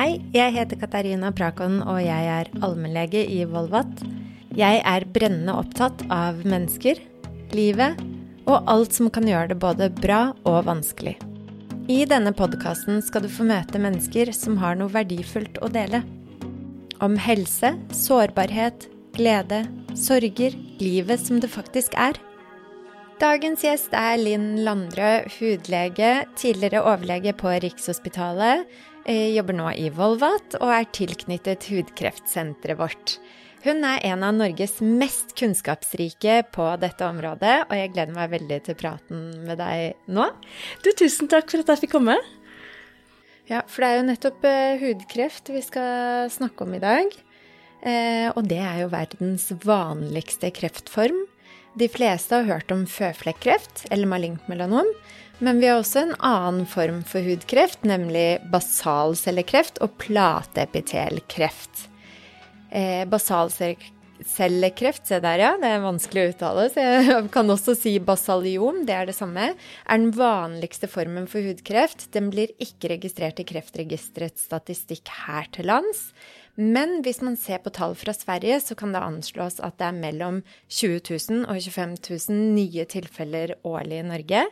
Hei, jeg heter Katarina Prakon, og jeg er allmennlege i Volvat. Jeg er brennende opptatt av mennesker, livet og alt som kan gjøre det både bra og vanskelig. I denne podkasten skal du få møte mennesker som har noe verdifullt å dele. Om helse, sårbarhet, glede, sorger, livet som det faktisk er. Dagens gjest er Linn Landrød, hudlege, tidligere overlege på Rikshospitalet, eh, jobber nå i Volvat og er tilknyttet hudkreftsenteret vårt. Hun er en av Norges mest kunnskapsrike på dette området, og jeg gleder meg veldig til praten med deg nå. Du, tusen takk for at jeg fikk komme. Ja, for det er jo nettopp uh, hudkreft vi skal snakke om i dag. Uh, og det er jo verdens vanligste kreftform. De fleste har hørt om føflekkreft eller malignt melanom. Men vi har også en annen form for hudkreft, nemlig basalcellekreft og plateepitelkreft. Eh, basalcellekreft, se der ja, det er vanskelig å uttale, så jeg kan også si basaliom, det er det samme, er den vanligste formen for hudkreft. Den blir ikke registrert i Kreftregisterets statistikk her til lands. Men hvis man ser på tall fra Sverige, så kan det anslås at det er mellom 20 000 og 25 000 nye tilfeller årlig i Norge.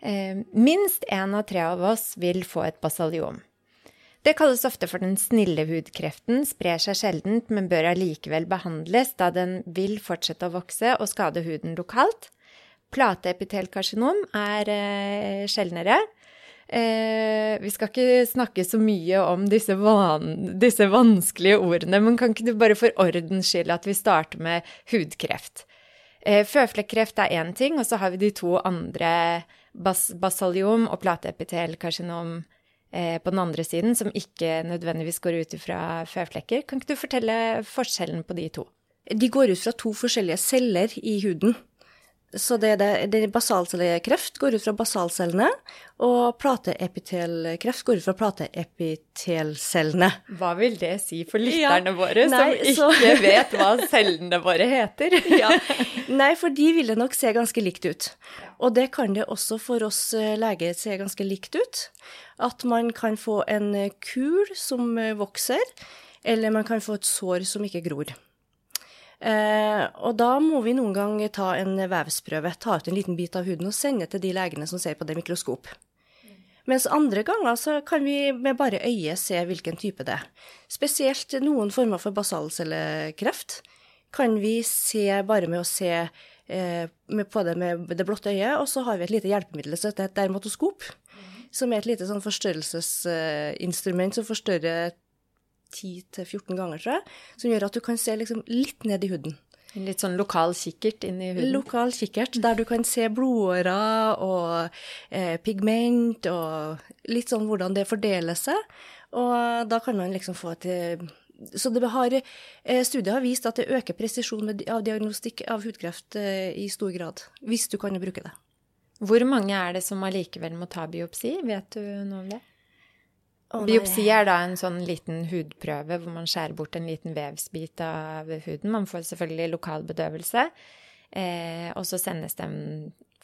Eh, minst én av tre av oss vil få et basaliom. Det kalles ofte for den snille hudkreften, sprer seg sjeldent, men bør allikevel behandles, da den vil fortsette å vokse og skade huden lokalt. Plateepitelkarsinom er eh, sjeldnere. Eh, vi skal ikke snakke så mye om disse, van disse vanskelige ordene, men kan ikke du bare for ordens skyld at vi starter med hudkreft? Eh, føflekkreft er én ting, og så har vi de to andre, bas basalium og plateepitelkarsinom Eh, på den andre siden, som ikke nødvendigvis går ut fra føflekker. Kan ikke du fortelle forskjellen på de to? De går ut fra to forskjellige celler i huden. Så det, det, det basalcellekreft går ut fra basalcellene, og plateepitelkreft går ut fra plateepitelcellene. Hva vil det si for lytterne ja, våre, nei, som ikke så... vet hva cellene våre heter? ja. Nei, for de vil det nok se ganske likt ut. Og det kan det også for oss eh, leger se ganske likt ut. At man kan få en kul som vokser, eller man kan få et sår som ikke gror. Eh, og da må vi noen gang ta en vevsprøve, ta ut en liten bit av huden og sende til de legene som ser på det mikroskop. Mens andre ganger så kan vi med bare øyet se hvilken type det er. Spesielt noen former for basalcellekreft kan vi se bare med å se eh, på det med det blotte øyet, og så har vi et lite hjelpemiddel som heter et dermatoskop, som er et lite sånn forstørrelsesinstrument som forstørrer 10-14 ganger, tror jeg, som gjør at du kan se liksom litt ned i huden. En litt sånn lokal kikkert inn i huden? Lokal kikkert, der du kan se blodårer og eh, pigment og litt sånn hvordan det fordeler seg. Og da kan man liksom få et så det har, eh, Studier har vist at det øker presisjon av diagnostikk av hudkreft eh, i stor grad, hvis du kan bruke det. Hvor mange er det som allikevel må ta biopsi? Vet du noe om det? Oh, Biopsi er da en sånn liten hudprøve hvor man skjærer bort en liten vevsbit av huden. Man får selvfølgelig lokal bedøvelse, eh, og så sendes den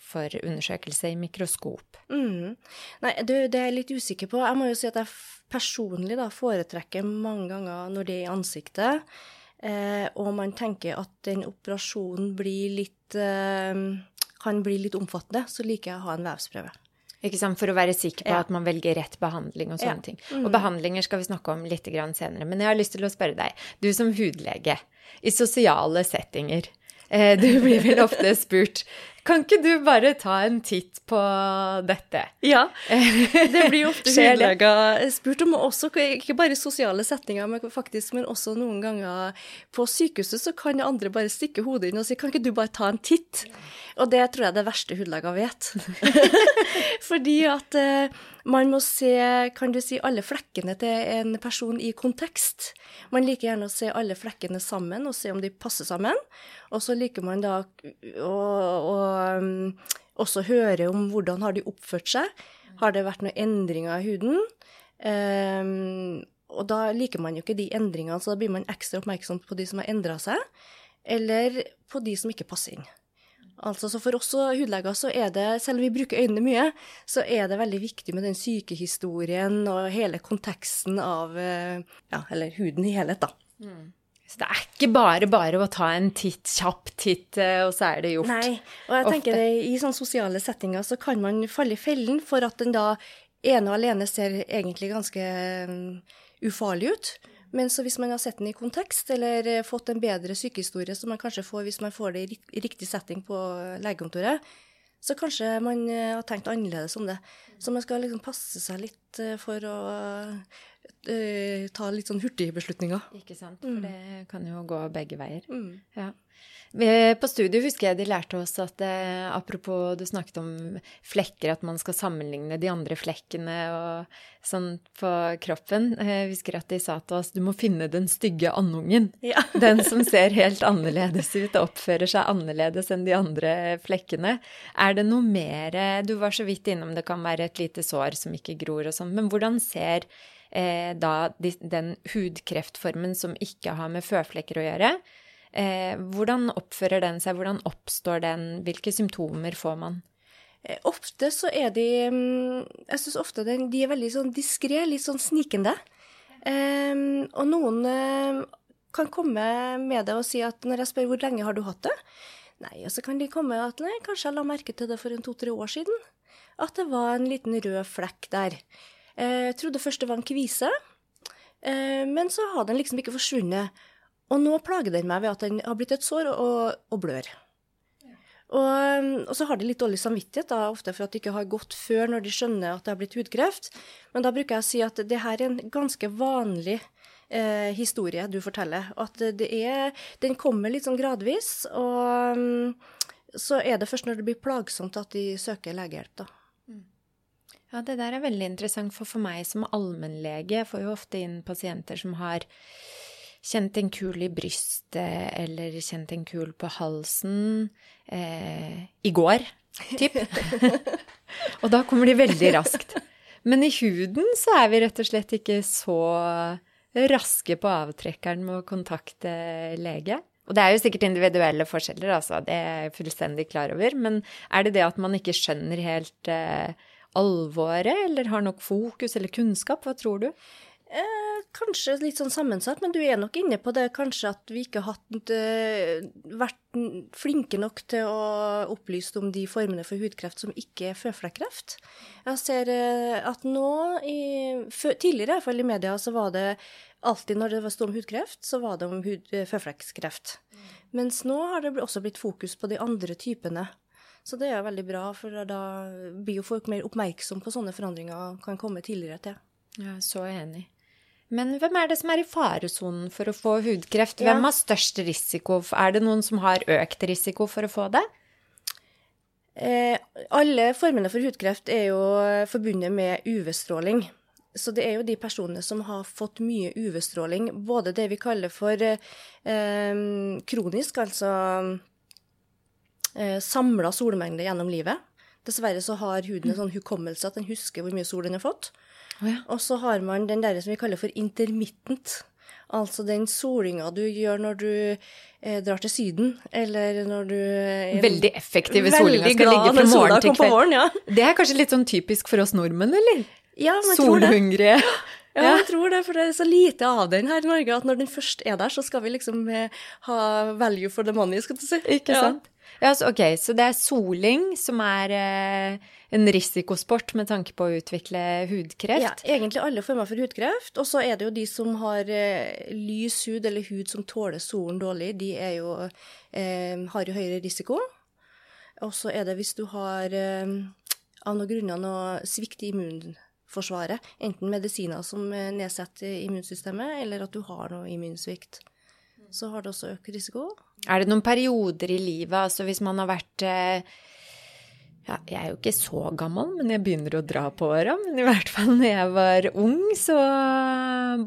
for undersøkelse i mikroskop. Mm. Nei, det, det, er jeg litt usikker på. Jeg må jo si at jeg personlig da foretrekker mange ganger når det er i ansiktet, eh, og man tenker at den operasjonen blir litt eh, kan bli litt omfattende, så liker jeg å ha en vevsprøve. For å være sikker på ja. at man velger rett behandling og sånne ja. ting. Mm. Og behandlinger skal vi snakke om litt senere. Men jeg har lyst til å spørre deg, du som hudlege, i sosiale settinger, eh, du blir vel ofte spurt kan ikke du bare ta en titt på dette? Ja, det blir ofte hudleger spurt om, også, ikke bare i sosiale settinger, men faktisk, men også noen ganger på sykehuset så kan andre bare stikke hodet inn og si kan ikke du bare ta en titt? Og det tror jeg er det verste hudleger vet. Fordi at eh, man må se, kan du si, alle flekkene til en person i kontekst. Man liker gjerne å se alle flekkene sammen og se om de passer sammen. Og så liker man da å, å um, også høre om hvordan har de oppført seg. Har det vært noen endringer i huden? Um, og da liker man jo ikke de endringene, så da blir man ekstra oppmerksom på de som har endra seg, eller på de som ikke passer inn. Altså, så For oss hudleger så er det, selv om vi bruker øynene mye, så er det veldig viktig med den sykehistorien og hele konteksten av ja, eller huden i helhet, da. Mm. Så det er ikke bare bare å ta en titt, kjapp titt, eh, og så er det gjort. Nei, og jeg tenker det, i sånne sosiale settinger så kan man falle i fellen for at den da ene og alene ser egentlig ganske um, ufarlig ut. Men så hvis man har sett den i kontekst, eller eh, fått en bedre sykehistorie som man kanskje får hvis man får det i riktig setting på legekontoret, så kanskje man har tenkt annerledes om det. Så man skal liksom passe seg litt for å uh, ta litt sånn hurtigbeslutninger. Ikke sant, for mm. det kan jo gå begge veier. Mm. Ja. På studiet husker jeg de lærte oss at eh, apropos du snakket om flekker, at man skal sammenligne de andre flekkene og sånn på kroppen. Eh, jeg husker at de sa til oss du må finne den stygge andungen. Ja. den som ser helt annerledes ut og oppfører seg annerledes enn de andre flekkene. Er det noe mer Du var så vidt innom det kan være et lite sår som ikke gror og sånn, men hvordan ser eh, da den hudkreftformen som ikke har med føflekker å gjøre. Eh, hvordan oppfører den seg, hvordan oppstår den, hvilke symptomer får man? Eh, ofte så er de mm, Jeg syns ofte de er veldig sånn diskré, litt sånn snikende. Um, og noen uh, kan komme med det og si at når jeg spør hvor lenge har du hatt det, nei, og så kan de komme at nei, kanskje jeg la merke til det for en to-tre år siden. At det var en liten rød flekk der. Jeg eh, trodde først det var en kvise, eh, men så har den liksom ikke forsvunnet. Og nå plager den meg ved at den har blitt et sår og, og blør. Og, og, så har de litt dårlig samvittighet, da, ofte for at det ikke har gått før når de skjønner at det har blitt hudkreft. Men da bruker jeg å si at det her er en ganske vanlig eh, historie du forteller. At det er Den kommer litt sånn gradvis, og um, så er det først når det blir plagsomt at de søker legehjelp, da. Ja, det der er veldig interessant, for for meg som allmennlege får jo ofte inn pasienter som har kjent en kul i brystet eller kjent en kul på halsen eh, i går, typ. og da kommer de veldig raskt. Men i huden så er vi rett og slett ikke så raske på avtrekkeren med å kontakte lege. Og det er jo sikkert individuelle forskjeller, altså, det er jeg fullstendig klar over. Men er det det at man ikke skjønner helt eh, alvoret, eller har nok fokus eller kunnskap? Hva tror du? Eh, kanskje litt sånn sammensatt, men du er nok inne på det kanskje at vi ikke har uh, vært flinke nok til å opplyse om de formene for hudkreft som ikke er føflekkreft. Jeg ser uh, at nå, i, tidligere i hvert fall i media, så var det alltid når det sto om hudkreft, så var det om hud, uh, føflekkskreft. Mm. Mens nå har det også blitt fokus på de andre typene. Så det er veldig bra, for da blir jo folk mer oppmerksom på sånne forandringer og kan komme tidligere til. Ja, så enig. Men hvem er det som er i faresonen for å få hudkreft? Hvem ja. har størst risiko? Er det noen som har økt risiko for å få det? Eh, alle formene for hudkreft er jo forbundet med UV-stråling. Så det er jo de personene som har fått mye UV-stråling, både det vi kaller for eh, kronisk, altså eh, samla solmengde gjennom livet. Dessverre så har huden en sånn hukommelse at den husker hvor mye sol den har fått. Oh, ja. Og så har man den der som vi kaller for intermittent. Altså den solinga du gjør når du eh, drar til Syden, eller når du eh, Veldig effektive solinga skal ligge fra morgen til kveld. Våren, ja. Det er kanskje litt sånn typisk for oss nordmenn, eller? Ja, man Solhungrige. Ja, jeg tror det, for det er så lite av den her i Norge at når den først er der, så skal vi liksom eh, ha value for the money, skal du si. Ikke sant? Ja, så, ok, så det er soling som er eh, en risikosport med tanke på å utvikle hudkreft? Ja, egentlig alle former for hudkreft. Og så er det jo de som har eh, lys hud eller hud som tåler solen dårlig, de jo, eh, har jo høyere risiko. Og så er det hvis du har eh, av noen grunner noe svikt i immunforsvaret, enten medisiner som eh, nedsetter immunsystemet, eller at du har noe immunsvikt, så har det også økt risiko. Er det noen perioder i livet, altså hvis man har vært eh, ja, jeg er jo ikke så gammel, men jeg begynner å dra på åra. Men i hvert fall når jeg var ung, så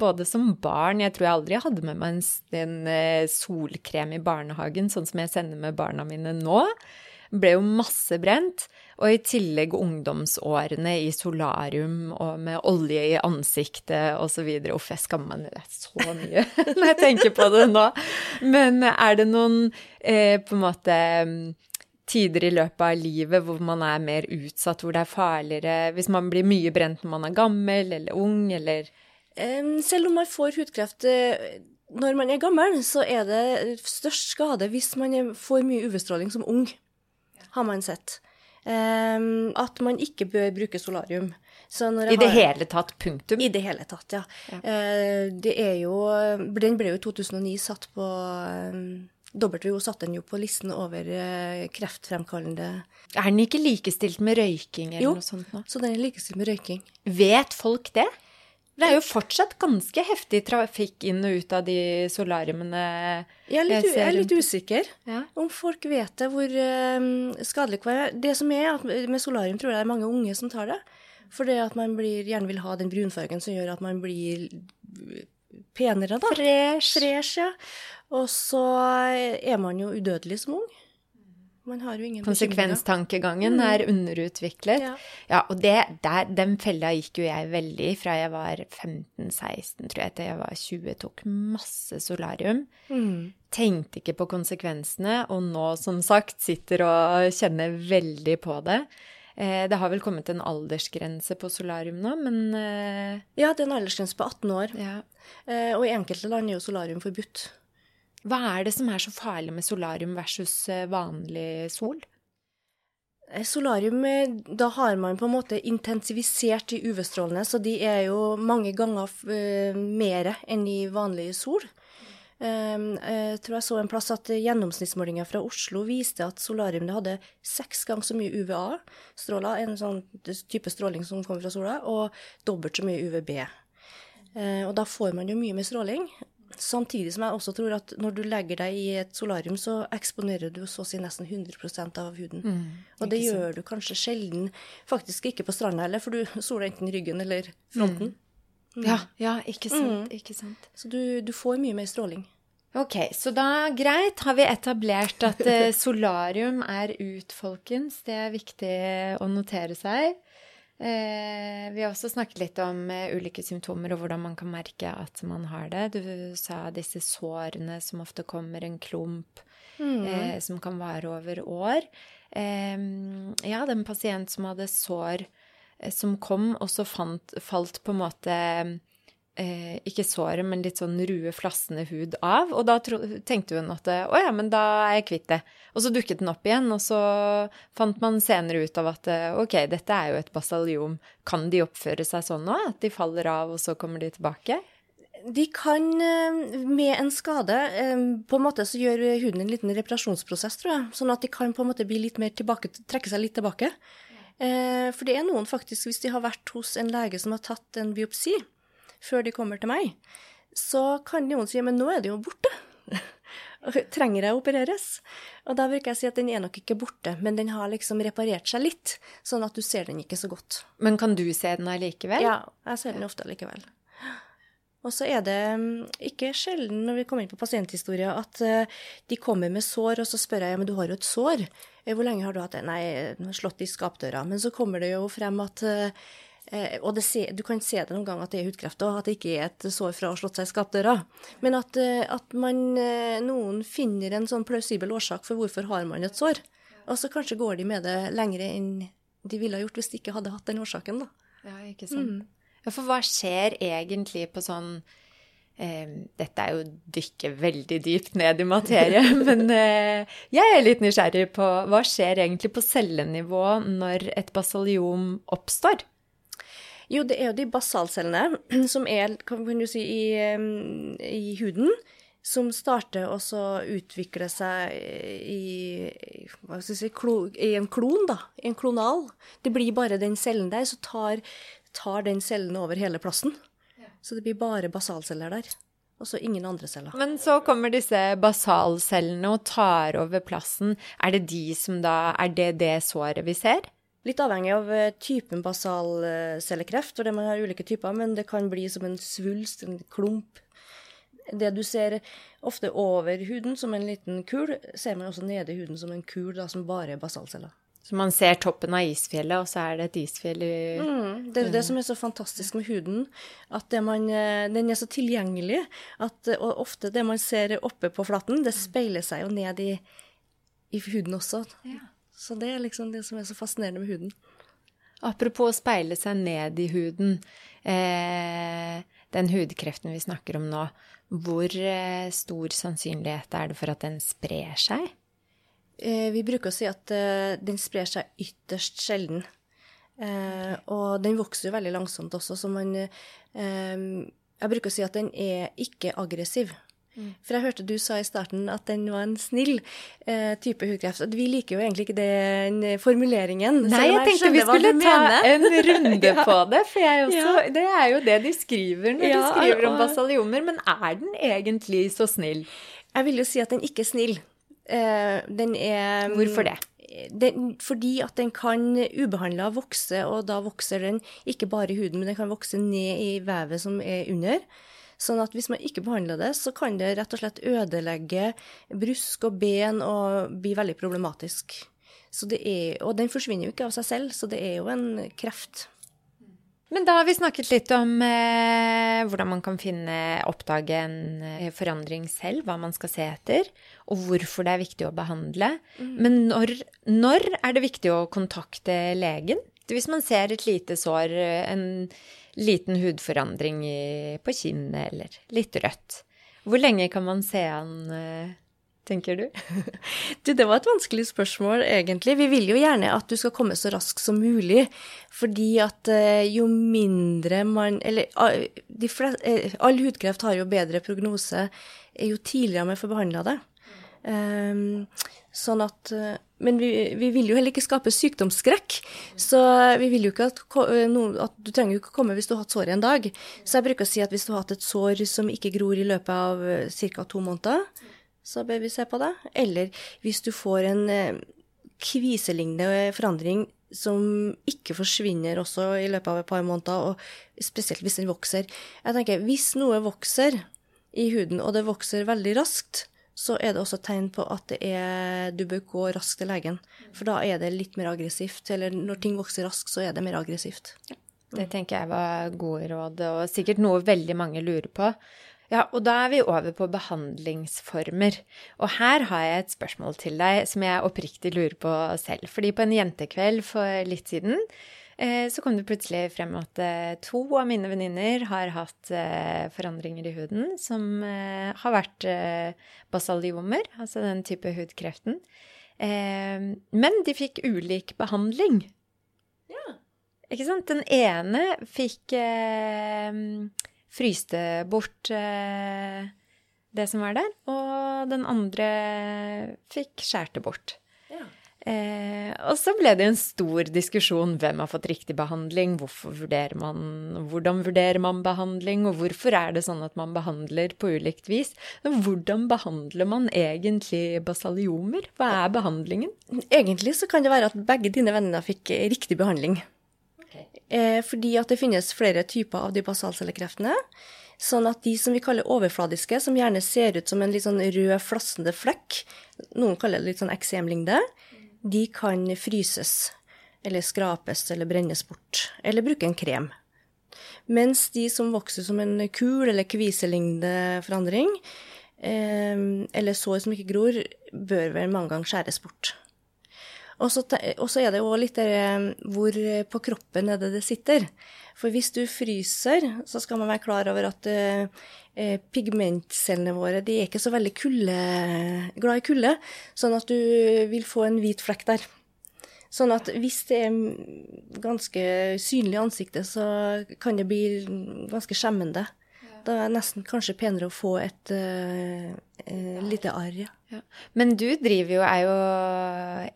både som barn Jeg tror jeg aldri hadde med meg en, en eh, solkrem i barnehagen, sånn som jeg sender med barna mine nå. Ble jo masse brent. Og i tillegg ungdomsårene i solarium og med olje i ansiktet osv. Uff, jeg skammer meg så mye når jeg tenker på det nå. Men er det noen eh, på en måte tider i løpet av livet hvor man er mer utsatt, hvor det er farligere Hvis man blir mye brent når man er gammel eller ung, eller Selv om man får hudkreft eh, når man er gammel, så er det størst skade hvis man er- får mye UV-stråling som ung, har man sett. Um, At man ikke bør bruke solarium. I det har- hele tatt, punktum. I det hele tatt, ja. Eh, Det er jo Den ble jo i 2009 satt på um, WHO satte den jo på listen over eh, kreftfremkallende Er den ikke likestilt med røyking eller Jo. noe sånt nå? Så den er likestilt med røyking. Vet folk det? Det er jo fortsatt ganske heftig trafikk inn og ut av de solariumene. Jeg er litt, Jeg er litt usikker Ja. om folk vet det, hvor eh, skadelig det er. Det som er at med solarium tror jeg det er mange unge som tar det. Fordi at man blir, gjerne vil ha den brunfargen som gjør at man blir penere, da. Fresh. Fresh, ja. Og så er man jo udødelig som ung. Man har jo ingen bekymringer. Konsekvenstankegangen er underutviklet. Ja. Ja, og det, der, den fella gikk jo jeg veldig fra jeg var 15-16, tror jeg, til jeg var 20. Tok masse solarium. Mm. Tenkte ikke på konsekvensene, og nå, som sagt, sitter og kjenner veldig på det. Eh, det har vel kommet en aldersgrense på solarium nå, men eh, Ja, det er en aldersgrense på 18 år. ja. Eh, og i enkelte land er jo solarium forbudt. Hva er det som er så farlig med solarium versus eh, vanlig sol? Eh, Solarium, eh, da har man på en måte intensivisert de UV-strålene, så de er jo mange ganger mer enn i vanlig sol. Um, jeg tror jeg så en plass at gjennomsnittsmålinger fra Oslo viste at solarium hadde seks ganger så mye UVA-stråler, en sånn type stråling som kommer fra sola, og dobbelt så mye UVB. Og da får man jo mye mer stråling. Samtidig som jeg også tror at når du legger deg i et solarium, så eksponerer du så å si nesten 100% av huden. og det gjør du kanskje sjelden, faktisk ikke på stranda heller, for du soler enten ryggen eller fronten. Ja, ja, ikke sant, ikke sant. Så du, du får mye mer stråling. Ok, så da greit, har vi etablert at eh, solarium er ut, folkens. Det er viktig å notere seg. Eh, vi har også snakket litt om eh, ulike symptomer og hvordan man kan merke at man har det. Du sa disse sårene som ofte kommer, en klump eh, som kan vare over år. Eh, ja, det er en pasient som hadde sår eh, som kom, og så fant, falt på en måte eh, ikke såret, men litt sånn rue, flassende hud av. Og da tro, tenkte hun at eh, å ja, men da er jeg kvitt det. Og så dukket den opp igjen, og så fant man senere ut av at eh, ok, dette er jo et basaliom. Kan de oppføre seg sånn nå? At de faller av, og så kommer de tilbake? De kan, eh, med en skade, på en måte så gjør huden en liten reparasjonsprosess, tror jeg. Sånn at de kan på en måte bli litt mer tilbake, trekke seg litt tilbake. For det er noen faktisk, hvis de har vært hos en lege som har tatt en biopsi før de kommer til meg, så kan noen si men nå er det jo borte. Trenger jeg å opereres? Og da bruker jeg å si at den er nok ikke borte, men den har liksom reparert seg litt, sånn at du ser den ikke så godt. Men kan du se den allikevel? Ja, jeg ser den ofte likevel. Og så er det mm, ikke sjelden når vi kommer inn på pasienthistorier, at eh, de kommer med sår, og så spør jeg ja, men du har jo et sår. Eh, Hvor lenge har du hatt det? Nei, slått i skapdøra. Men så kommer det jo frem at eh, Og se, du kan se det noen gang at det er hudkreft, og at det ikke er et sår fra å ha slått seg i skapdøra. Men at, eh, at man, eh, noen finner en sånn plausibel årsak for hvorfor har man et sår. Og så kanskje går de med det lengre enn de ville ha gjort hvis de ikke hadde hatt den årsaken, da. Ja, ikke sant. Ja, for hva skjer egentlig på sånn eh, Dette er jo dykke veldig dypt ned i materie, men eh, jeg er litt nysgjerrig på hva skjer egentlig på cellenivå når et basaliom oppstår? Jo, det er jo de basalcellene som er, kan du si, i, i huden, som starter å så utvikle seg i, hva skal jeg si, klo, i en klon, da. I en klonal. Det blir bare den cellen der, så tar, tar den cellen over hele plassen. Så det blir bare basalceller der. Og så ingen andre celler. Men så kommer disse basalcellene og tar over plassen. Er det de som da Er det det såret vi ser? Litt avhengig av eh, typen basalcellekreft, for det man har ulike typer, men det kan bli som en svulst, en klump. Det du ser ofte over huden som en liten kul, ser man også nede i huden som en kul da, som bare er basalceller. Så man ser toppen av isfjellet, og så er det et isfjell i Mm, det er det som er så fantastisk med huden, at det man, eh, den er så tilgjengelig at eh, og ofte det man ser oppe på flaten, det speiler seg jo ned i, i huden også. Så det er liksom det som er så fascinerende med huden. Apropos å speile seg ned i huden. Eh, den hudkreften vi snakker om nå, hvor eh, stor sannsynlighet er det for at den sprer seg? Eh, vi bruker å si at eh, den sprer seg ytterst sjelden. Eh, og den vokser jo veldig langsomt også, så man eh, Jeg bruker å si at den er ikke aggressiv. Mm. For jeg hørte du sa i starten at den var en snill eh, type hudkreft. Og vi liker jo egentlig ikke den formuleringen. Nei, jeg, jeg tenkte vi skulle ta en runde ja. på det. For jeg også, ja. det er jo det de skriver når ja, de skriver om basaliomer. Men er den egentlig så snill? Jeg vil jo si at den ikke er snill. Eh, den er Hvorfor det? Den, fordi at den kan ubehandla vokse, og da vokser den ikke bare i huden, men den kan vokse ned i vevet som er under. Sånn at hvis man ikke behandler det, så kan det rett og slett ødelegge brusk og ben og bli veldig problematisk. Er, og den forsvinner jo ikke av seg selv, så det er jo en kreft. Men da har vi snakket litt om eh, hvordan man kan finne, oppdage en eh, forandring selv, hva man skal se etter, og hvorfor det er viktig å behandle. Mm. Men når, når, er det viktig å kontakte legen? Hvis man ser et lite sår, en liten hudforandring på kinnet eller litt rødt. Hvor lenge kan man se an, eh, tenker du? du, det var et vanskelig spørsmål, egentlig. Vi vil jo gjerne at du skal komme så raskt som mulig. Fordi at eh, jo mindre man Eller flest, all hudkreft har jo bedre prognose jo tidligere man får behandla det. Um, sånn at men vi, vi, vil jo heller ikke skape sykdomsskrekk. Så vi vil jo ikke at, at, Du trenger jo ikke komme hvis du har hatt sår i en dag. Så jeg bruker å si at hvis du har hatt et sår som ikke gror i løpet av eh, ca. to måneder, så bør vi se på det. Eller hvis du får en eh, kviselignende forandring som ikke forsvinner også i løpet av et par måneder, og spesielt hvis den vokser. Jeg tenker, Hvis noe vokser i huden, og det vokser veldig raskt, så er det også tegn på at er, du bør gå raskt til legen. For da er det litt mer aggressivt. Eller når ting vokser raskt, så er det mer aggressivt. Ja. Det tenker jeg var gode råd, og sikkert noe veldig mange lurer på. Ja, og da er vi over på behandlingsformer. Og her har jeg et spørsmål til deg som jeg oppriktig lurer på selv. Fordi på en jentekveld for litt siden så kom det plutselig frem at eh, to av mine venninner har hatt eh, forandringer i huden som har vært basaliomer, altså den type hudkreften. Men de fikk ulik behandling. Ja. Ikke sant? Den ene fikk fryste bort det som var der, og den andre fikk skjærte bort. Eh, og så ble det en stor diskusjon hvem har fått riktig behandling, vurderer man, hvordan vurderer man behandling, og hvorfor er det sånn at man behandler på ulikt vis. Hvordan behandler man egentlig basaliomer? Hva er behandlingen? Egentlig så kan det være at begge dine venner fikk riktig behandling. Okay. Eh, fordi at det finnes flere typer av de basalcellekreftene. Sånn at de som vi kaller overfladiske, som gjerne ser ut som en litt sånn rød, flassende flekk, noen kaller det litt sånn eksemlignende, de kan fryses eller skrapes eller brennes bort, eller bruke en krem. Mens de som vokser som en kul eller kviselignende forandring, eh, eller sår som ikke gror, bør vel mange ganger skjæres bort. Og så er det òg litt der hvor på kroppen er det det sitter. For hvis du fryser, så skal man være klar over at eh, pigmentcellene våre de er ikke så veldig kulde, glad i kulde, sånn at du vil få en hvit flekk der. Sånn at hvis det er ganske synlig i ansiktet, så kan det bli ganske skjemmende. Da er det nesten kanskje penere å få et uh, uh, lite arr. Ja. Ja. Men du driver jo, er jo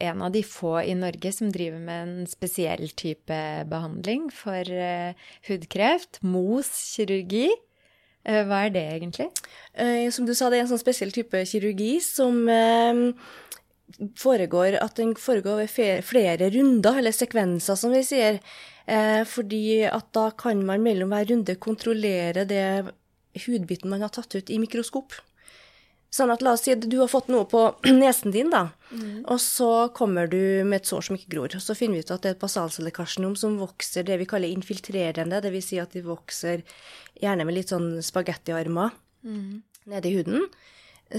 en av de få i Norge som driver med en spesiell type behandling for uh, hudkreft. Mos kirurgi. Uh, hva er det egentlig? Som du sa, det er en sånn spesiell type kirurgi som foregår At den foregår ved flere runder, eller sekvenser, som vi sier. fordi at da kan man mellom hver runde kontrollere det hudbiten man har tatt ut, i mikroskop. Sånn at la oss si at du har fått noe på nesen din, da, mm. og så kommer du med et sår som ikke gror. Så finner vi ut at det er et basalcellekarsinom som vokser det vi kaller infiltrerende, dvs. Si at de vokser gjerne med litt sånn spagettiarmer mm. nede i huden.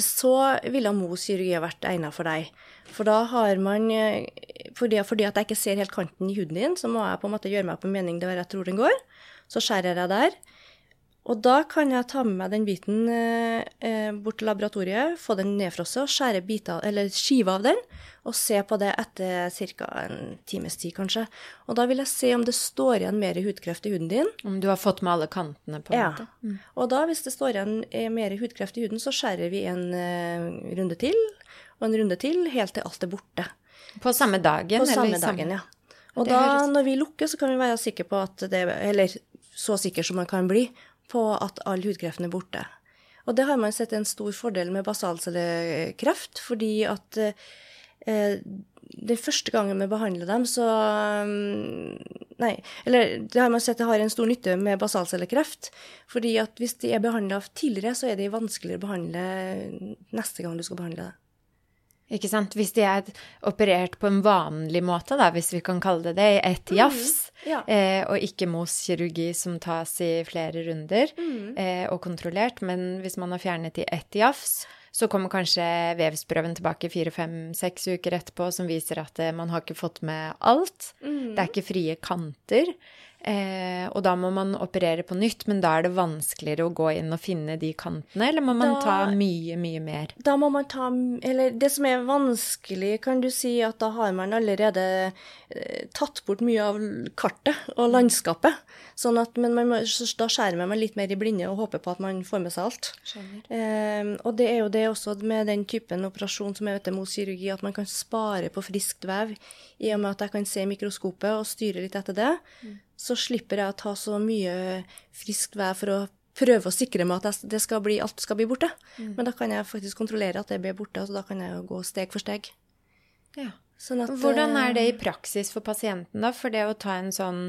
så ville Mos kirurgi ha vært egnet for deg. For da har man eh, fordi, fordi, at jeg ikke ser helt kanten i huden din, så må jeg på en måte gjøre meg en mening der jeg tror den går. Så skjærer jeg der. Og da kan jeg ta med meg den biten eh, eh bort til laboratoriet, få den nedfrosset og skjære biter, eller skive av den, og se på det etter ca. en times tid, kanskje. Og da vil jeg se om det står igjen mer hudkreft i huden din. Om du har fått med alle kantene, på en ja. måte. Mm. Og da, hvis det står igjen eh, mer hudkreft i huden, så skjærer vi en eh, runde til, og en runde til, helt til alt er borte. På samme dagen? På samme dagen, ja. Og da, når vi lukker, så kan vi være sikre på at det Eller så sikker som man kan bli på at all hudkreften er borte. Og det har man sett en stor fordel med basalcellekreft, fordi at eh, den første gangen vi behandler dem, så um, Nei, eller det har man sett det har en stor nytte med basalcellekreft. fordi at hvis de er behandla tidligere, så er de vanskeligere å behandle neste gang du skal behandle det. Ikke sant? Hvis de er operert på en vanlig måte, da, hvis vi kan kalle det det, i ett mm, jafs, mm, ja. eh, og ikke MOS-kirurgi som tas i flere runder mm. eh, og kontrollert, men hvis man har fjernet i ett jafs, så kommer kanskje vevsprøven tilbake fire, fem, seks uker etterpå som viser at eh, man har ikke fått med alt. Mm. Det er ikke frie kanter. Eh, og da må man operere på nytt, men da er det vanskeligere å gå inn og finne de kantene, eller må man da, ta mye, mye mer? Da må man ta Eller det som er vanskelig, kan du si at da har man allerede eh, tatt bort mye av kartet og landskapet. Sånn at, men må, da skjærer man litt mer i blinde og håper på at man får med seg alt. Eh, og det er jo det også med den typen operasjon som er mot kirurgi, at man kan spare på friskt vev, i og med at jeg kan se mikroskopet og styre litt etter det. Mm så slipper jeg å ta så mye friskt vær for å prøve å sikre meg at det skal bli, alt skal bli borte. Mm. Men da kan jeg faktisk kontrollere at det blir borte, så da kan jeg gå steg for steg. Ja. Sånn at, Hvordan er det i eh, praksis for pasienten, da? For det å ta en sånn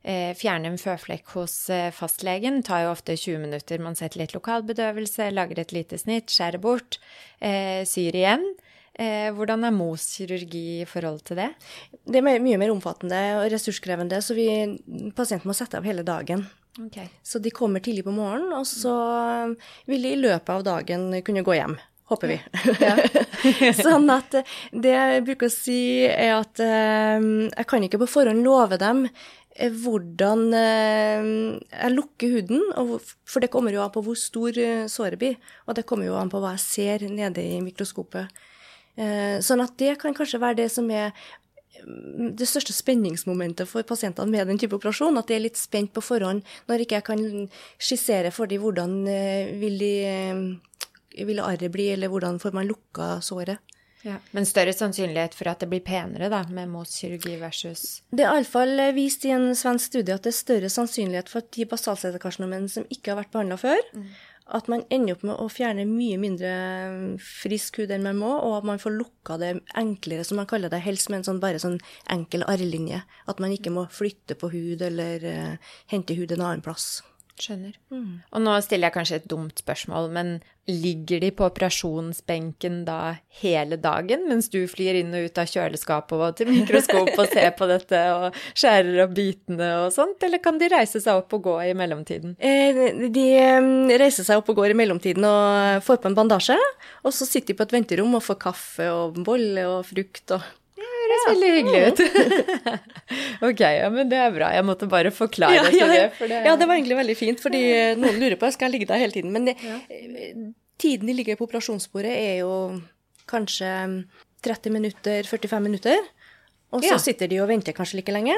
eh, Fjerne en føflekk hos eh, fastlegen tar jo ofte 20 minutter. Man setter litt lokalbedøvelse, lager et lite snitt, skjærer bort, syr igjen. Eh, hvordan er Mos kirurgi i forhold til det? Det er mye mer omfattende og ressurskrevende, så vi, pasienten må sette av hele dagen. Okay. Så de kommer tidlig på morgenen, og så vil de i løpet av dagen kunne gå hjem. Håper vi. Ja. sånn at det jeg bruker å si, er at eh, jeg kan ikke på forhånd love dem eh, hvordan eh, jeg lukker huden, for det kommer jo an på hvor stor såret blir. Og det kommer jo an på hva jeg ser nede i mikroskopet. Eh, sånn at det kan kanskje være det som er mm, det største spenningsmomentet for pasientene med den type operasjon, at de er litt spent på forhånd når ikke jeg kan skissere for dem hvordan eh, vil, de, eh, vil arret bli, eller hvordan får man lukka såret. Ja, men større sannsynlighet for at det blir penere da, med Mohs-kirurgi versus Det er iallfall vist i en svensk studie at det er større sannsynlighet for at de basalcellekarsinomene som ikke har vært behandla før, mm at man ender opp med å fjerne mye mindre frisk hud enn man må, og at man får lukka det enklere, som man kaller det, helst med en sånn, bare sånn enkel arrlinje. At man ikke må flytte på hud eller uh, hente hud en annen plass. Skjønner. Mm. Og nå stiller jeg kanskje et dumt spørsmål, men ligger de på operasjonsbenken da hele dagen mens du flyr inn og ut av kjøleskapet og til mikroskop og ser på dette og skjærer opp bitene og sånt, eller kan de reise seg opp og gå i mellomtiden? Eh, de reiser seg opp og går i mellomtiden og får på en bandasje, og så sitter de på et venterom og får kaffe og bolle og frukt og høres ja. veldig hyggelig ut. ok, ja, men det er bra. Jeg måtte bare forklare ja, ja, det, for det. Ja, det var egentlig veldig fint, fordi noen lurer på skal jeg ligge der hele tiden. Men det, tiden de ligger på operasjonsbordet, er jo kanskje 30 minutter, 45 minutter. Og så sitter de og venter kanskje like lenge.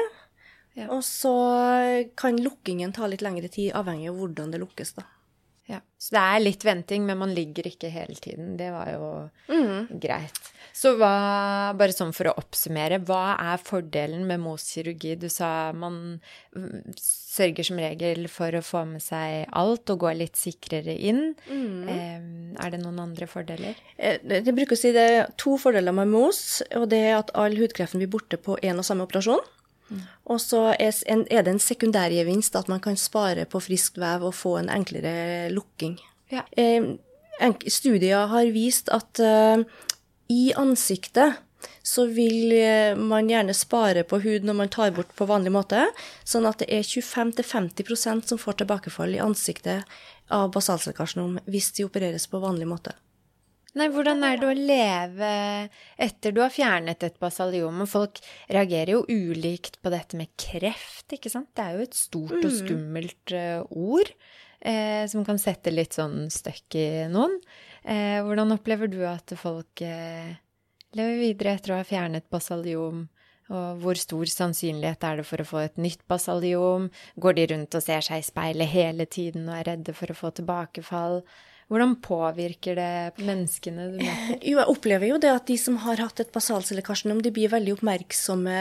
Og så kan lukkingen ta litt lengre tid, avhengig av hvordan det lukkes, da. Ja, Så det er litt venting, men man ligger ikke hele tiden. Det var jo mm. greit. Så hva, bare sånn for å oppsummere, hva er fordelen med Mohs kirurgi? Du sa man sørger som regel for å få med seg alt og gå litt sikrere inn. Mm. Eh, er det noen andre fordeler? Jeg eh, bruker å si det er to fordeler med Mohs, og det er at all hudkreften blir borte på én og samme operasjon. Og så er det en sekundærgevinst at man kan spare på friskt vev og få en enklere lukking. Ja. Studier har vist at uh, i ansiktet så vil eh, man gjerne spare på hud når man tar bort på vanlig måte, sånn at det er 25-50% som får tilbakefall i ansiktet av basalselkarsenom hvis de opereres på vanlig måte. Nei, hvordan er det å leve etter du har fjernet et basaliom? Folk reagerer jo ulikt på dette med kreft, ikke sant? Det er jo et stort og skummelt uh, ord eh, som kan sette litt sånn støkk i noen. Eh, hvordan opplever du at folk eh, lever videre etter å ha fjernet basaliom? Og hvor stor sannsynlighet er det for å få et nytt basaliom? Går de rundt og ser seg i speilet hele tiden og er redde for å få tilbakefall? Hvordan påvirker det menneskene du møter? Jo, jeg opplever jo det at de som har hatt et basalcellekarsinom, de blir veldig oppmerksomme,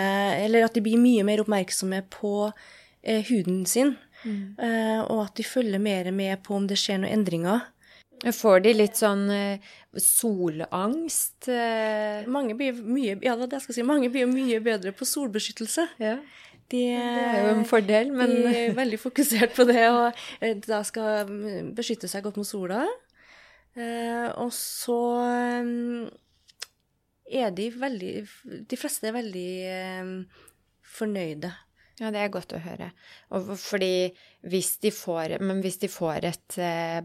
eller at de blir mye mer oppmerksomme på eh, huden sin. Mm. Eh, og at de følger mer med på om det skjer noen endringer. Får de litt sånn eh, solangst? Eh? Mange blir mye, ja, det skal si, mange blir mye bedre på solbeskyttelse. Ja. De, det er jo en fordel, men De er veldig fokusert på det og eh, da skal beskytte seg godt mot sola. Eh, og så eh, er de veldig De fleste er veldig fornøyde. Ja, det er godt å høre. Og fordi hvis de får, men hvis de får et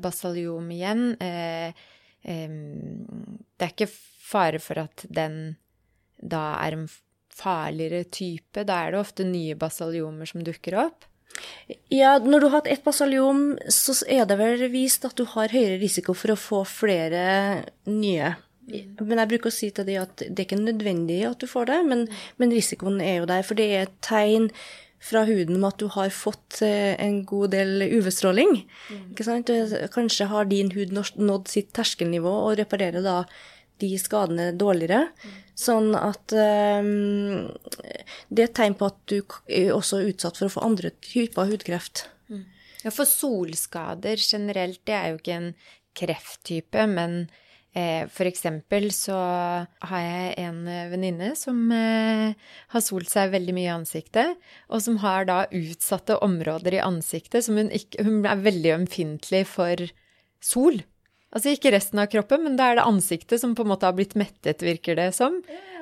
basalium igjen eh, eh, Det er ikke fare for at den da er farligere type? Da er det ofte nye basaljomer som dukker opp? Ja, når du har hatt ett basaliom, så er det vel vist at du har høyere risiko for å få flere nye. Men jeg bruker å si til dem at det er ikke nødvendig at du får det, men, men risikoen er jo der. For det er et tegn fra huden om at du har fått eh, en god del UV-stråling. Mm. Kanskje har din hud nådd sitt terskelnivå og reparerer da de skadene dårligere. Sånn at um, det er et tegn på at du er også utsatt for å få andre typer hudkreft. Mm. Ja, for solskader generelt, det er jo ikke en krefttype, men eh, for eksempel så har jeg en venninne som eh, har solt seg veldig mye i ansiktet, og som har da utsatte områder i ansiktet som hun ikke Hun er veldig ømfintlig for sol. Altså ikke resten av kroppen, men da er det ansiktet som på en måte har blitt mettet, virker det som.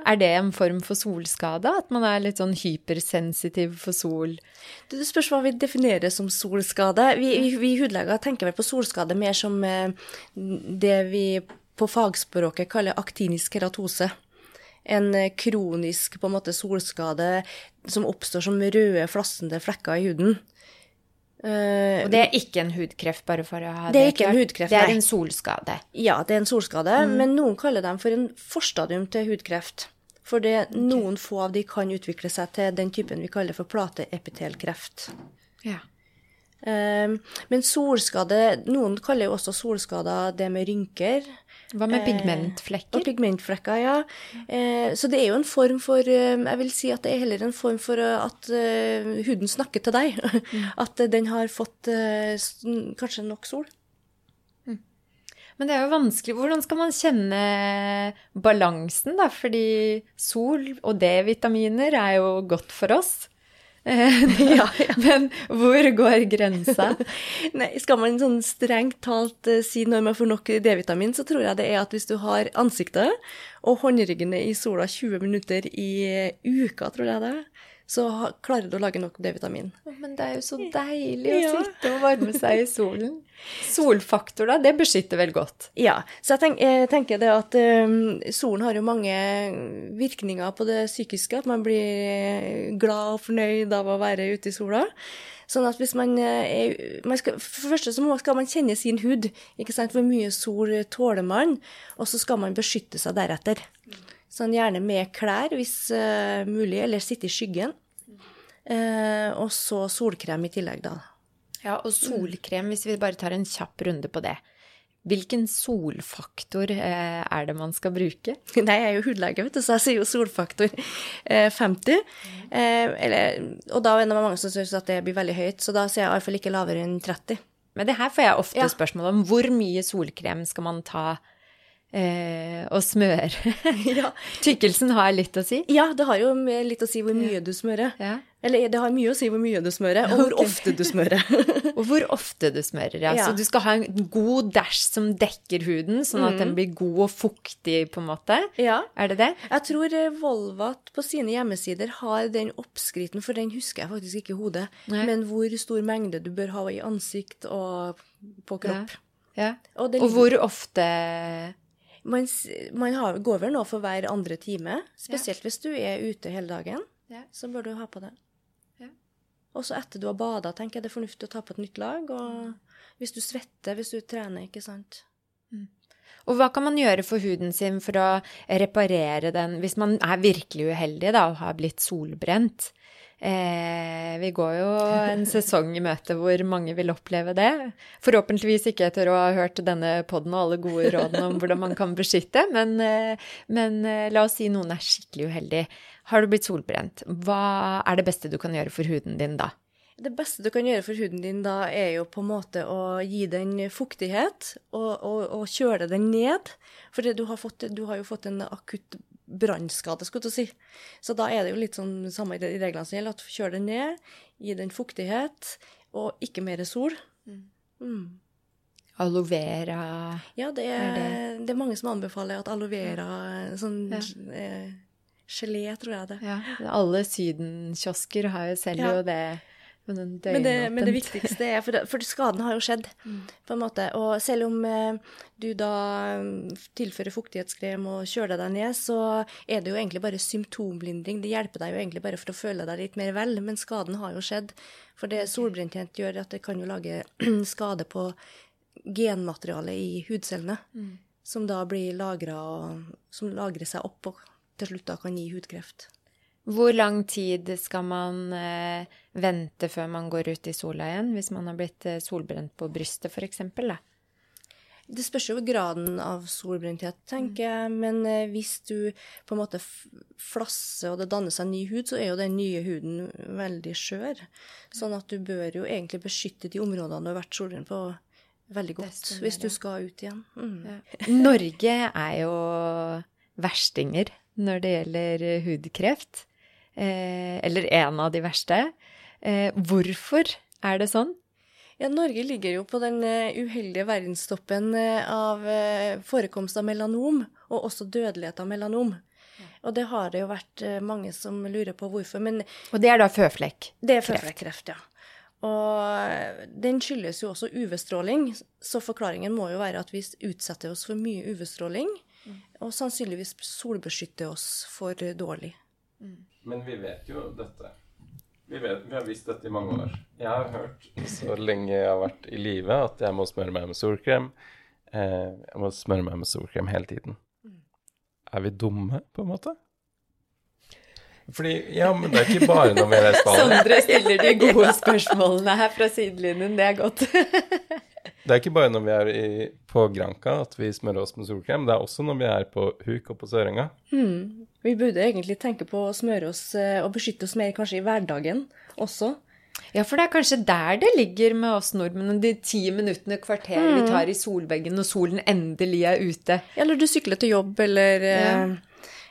Er det en form for solskade? At man er litt sånn hypersensitiv for sol? Det spørs hva vi definerer som solskade. Vi, vi, vi hudleger tenker vel på solskade mer som eh, det vi på fagspråket kaller aktinisk keratose. En eh, kronisk på en måte solskade som oppstår som røde, flassende flekker i huden. Uh, og det er ikke en hudkreft, bare for å ha det, det er ikke en hudkreft, Det er en solskade. Ja, det er en solskade, mm. men noen kaller dem for en forstadium til hudkreft. For det, okay. noen få av de kan utvikle seg til den typen vi kaller for plateepitelkreft. Ja. Uh, men solskade Noen kaller jo også solskader det med rynker. Hva med pigmentflekker? Og pigmentflekker, ja. Eh, så det er jo en form for eh, Jeg vil si at det er heller en form for eh, at huden snakker til deg. Mm. At den har fått kanskje nok sol. Mm. Men det er jo vanskelig. Hvordan skal man kjenne balansen, da? Fordi sol og D-vitaminer er jo godt for oss. ja, ja. Men hvor går grensa? Nei, Skal man sånn strengt talt uh, si når man får nok D-vitamin, så tror jeg det er at hvis du har ansiktet og håndryggene i sola 20 minutter i uka, tror jeg det så klarer du å lage nok D-vitamin. Men det er jo så deilig å sitte og varme seg i solen. Solfaktor, da, det beskytter vel godt? Ja. Så jeg, tenk, jeg tenker det at um, solen har jo mange virkninger på det psykiske. At man blir glad og fornøyd av å være ute i sola. Sånn at hvis man, er, man skal, For det første så skal man kjenne sin hud. ikke sant? Hvor mye sol tåler man? Og så skal man beskytte seg deretter. Sånn gjerne med klær hvis uh, mulig, eller sitte i skyggen. Uh, og så solkrem i tillegg, da. Ja, og solkrem, hvis vi bare tar en kjapp runde på det. Hvilken solfaktor eh, er det man skal bruke? Nei, jeg er jo hudlege, vet du, så jeg sier jo solfaktor eh, 50. Eh, eller, og da er det mange som syns at det blir veldig høyt, så da sier jeg iallfall ikke lavere enn 30. Men det her får jeg ofte ja. spørsmål om. Hvor mye solkrem skal man ta eh, og smøre. ja. Tykkelsen har litt å si? Ja, det har jo litt å si hvor mye du smører. Ja. Eller det har mye å si hvor mye du smører, og hvor okay. ofte du smører. og hvor ofte du smører, ja. ja. Så du skal ha en god dæsj som dekker huden, sånn at mm. den blir god og fuktig, på en måte? Ja. Er det det? Jeg tror eh, Volvat på sine hjemmesider har den oppskriften, for den husker jeg faktisk ikke i hodet, Nei. men hvor stor mengde du bør ha i ansikt og på kropp. Ja. Og, og hvor ofte Man, man har, går vel nå for hver andre time. Spesielt hvis du er ute hele dagen. Ja. Så bør du ha på det. Og så etter du har bada, tenker jeg det er fornuftig å ta på et nytt lag. Og hvis du svetter, hvis du trener, ikke sant. Og hva kan man gjøre for huden sin for å reparere den hvis man er virkelig uheldig da, og har blitt solbrent? Eh, vi går jo en sesong i møte hvor mange vil oppleve det. Forhåpentligvis ikke etter å ha hørt denne poden og alle gode rådene om hvordan man kan beskytte, men, eh, men eh, la oss si noen er skikkelig uheldig. Har du blitt solbrent? Hva er det beste du kan gjøre for huden din da? Det beste du kan gjøre for huden din da, er jo på en måte å gi den fuktighet og, og, og kjøle den ned. For du har, fått, du har jo fått en akutt brannskade, skulle jeg si. Så da er det jo litt sånn samme i reglene som gjelder, at kjør den ned, gi den fuktighet, og ikke mer sol. Mm. Aloe vera Ja, det er, Er det? er mange som anbefaler at aloe vera, sånn Ja. eh, gelé, tror jeg det. ja, Alle sydenkiosker har jo selv Ja. jo det. Men det, men det viktigste er For, for skaden har jo skjedd, på en måte. Og selv om eh, du da mm, tilfører fuktighetskrem og kjøler deg ned, så er det jo egentlig bare symptomlindring. Det hjelper deg jo egentlig bare for å føle deg litt mer vel, men skaden har jo skjedd. For det solbrenthet gjør at det kan jo lage skade på genmaterialet i hudcellene, som da blir lagra og som lagrer seg opp og til slutt da kan gi hudkreft. Hvor lang tid skal man eh, vente før man går ut i sola igjen, hvis man har blitt eh, solbrent på brystet f.eks.? Det spørs jo graden av solbrenthet, tenker jeg. Men eh, hvis du på en måte flasser og det danner seg ny hud, så er jo den nye huden veldig skjør. Sånn at du bør jo egentlig beskytte de områdene du har vært solbrent på, veldig godt. Hvis du skal ut igjen. Mm. Norge er jo verstinger når det gjelder eh, hudkreft. Eh, eller en av de verste. Eh, hvorfor er det sånn? Ja, Norge ligger jo på den uheldige verdenstoppen av forekomst av melanom, og også dødelighet av melanom. Og det har det jo vært mange som lurer på hvorfor. Men Og det er da føflekk. Det er føflekkreft, ja. Og den skyldes jo også UV-stråling, så forklaringen må jo være at vi utsetter oss for mye UV-stråling, og sannsynligvis solbeskytte oss for dårlig. Men vi vet jo dette. Vi, vet, vi har visst dette i mange år. Jeg har hørt så lenge jeg har vært i live, at jeg må smøre meg med solkrem. Eh, jeg må smøre meg med solkrem hele tiden. Er vi dumme, på en måte? Fordi, ja, men det er ikke bare når vi er i Spania. Sondre stiller de gode spørsmålene her fra sidelinjen, det er godt. Det er ikke bare når vi er i, på Granka at vi smører oss med solkrem. Det er også når vi er på Huk og på Sørenga. Vi burde egentlig tenke på å smøre oss eh, og beskytte oss mer kanskje i hverdagen også. Ja, for det er kanskje der det ligger med oss nordmenn, de ti minuttene, kvarter vi tar i solveggen når solen endelig er ute. Eller du sykler til jobb, eller eh, Ja.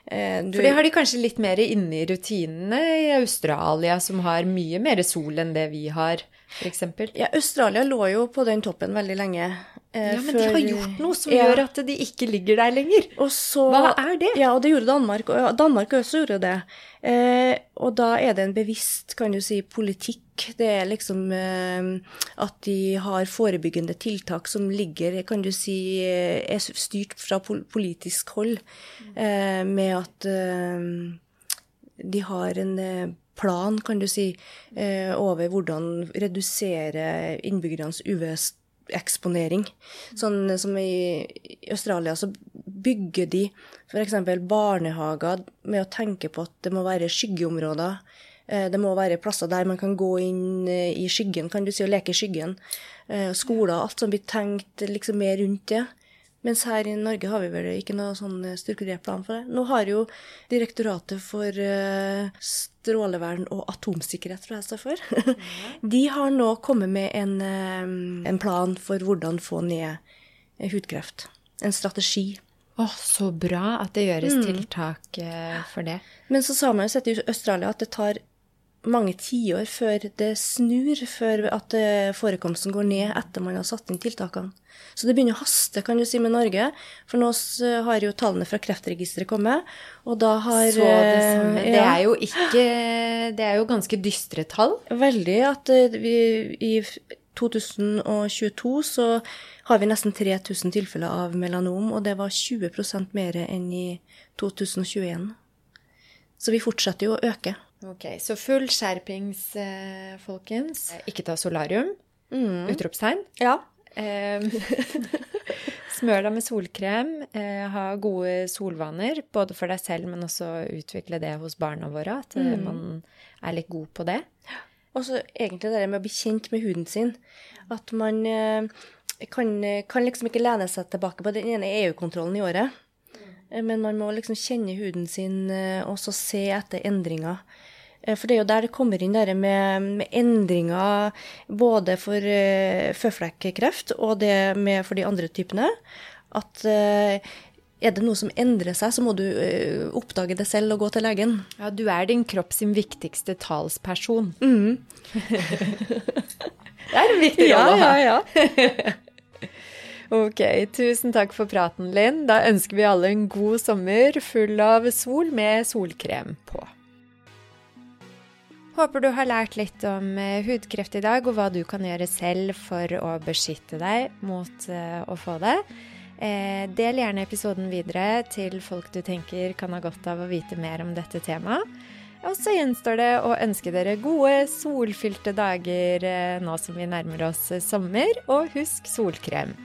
eh, du, For det har de kanskje litt mer inne i rutinene i Australia, som har mye mer sol enn det vi har, f.eks. Ja, Australia lå jo på den toppen veldig lenge. eh, Ja, men de har gjort noe som Ja. gjør at de ikke ligger der lenger. Så, Hva er det? Ja, og det gjorde Danmark. Og Danmark også gjorde det. Eh, og da er det en bevisst, kan du si, politikk. Det er liksom eh, at de har forebyggende tiltak som ligger, kan du si, eh, er styrt fra politisk hold. Eh, med at eh, de har en plan, kan du si, eh, over hvordan redusere innbyggernes UV-eksponering. Sånn som i Australia så bygger de f.eks. barnehager med å tenke på at det må være skyggeområder. Eh, Det må være plasser der man kan gå inn eh, i skyggen, kan du si, og leke i skyggen. Skoler, alt som blir tenkt liksom mer rundt det. Mens her i Norge har vi vel ikke noe sånn eh, strukturert plan for det. Nå har jo Direktoratet for eh, strålevern og atomsikkerhet, tror jeg står for, de har nå kommet med en, eh, en plan for hvordan få ned hudkreft. En strategi. Å, så bra at det gjøres tiltak eh, for det. Men så sa man jo sett i Australia at det tar mange tiår før det snur, før at eh, forekomsten går ned etter man har satt inn tiltakene. Så det begynner å haste, kan du si, med Norge. For nå har jo tallene fra Kreftregisteret kommet, og da har Så det samme. Ja, Det er jo ikke Det er jo ganske dystre tall. Veldig at eh, vi i 2022 så har vi nesten 3000 tilfeller av melanom, og det var 20% mer enn i 2021. Så vi fortsetter jo å øke. Ok, Så full skjerpings, eh, folkens. Ikke ta solarium. Utropstegn. Ja. Eh, smør deg med solkrem. Eh, ha gode solvaner, både for deg selv, men også utvikle det hos barna våre. At mm. man er litt god på det. Og så egentlig det med å bli kjent med huden sin. At man eh, kan, kan liksom ikke lene seg tilbake på den ene EU-kontrollen i året. Eh, Men man må liksom kjenne huden sin eh, og så se etter endringer. Eh, For det er jo der det kommer inn det med, med endringer både for uh, føflekkreft og det med for de andre typene. At eh, er det noe som endrer seg, så må du eh, oppdage det selv og gå til legen. Ja, du er din kropp sin viktigste talsperson. det er en viktig rolle å ha. ja. Ok, tusen takk for praten, Linn. Da ønsker vi alle en god sommer full av sol med solkrem på. Håper du har lært litt om eh, hudkreft i dag, og hva du kan gjøre selv for å beskytte deg mot eh, å få det. Eh, del gjerne episoden videre til folk du tenker kan ha godt av å vite mer om dette temaet. Og så gjenstår det å ønske dere gode, solfylte dager nå som vi nærmer oss sommer, og husk solkrem.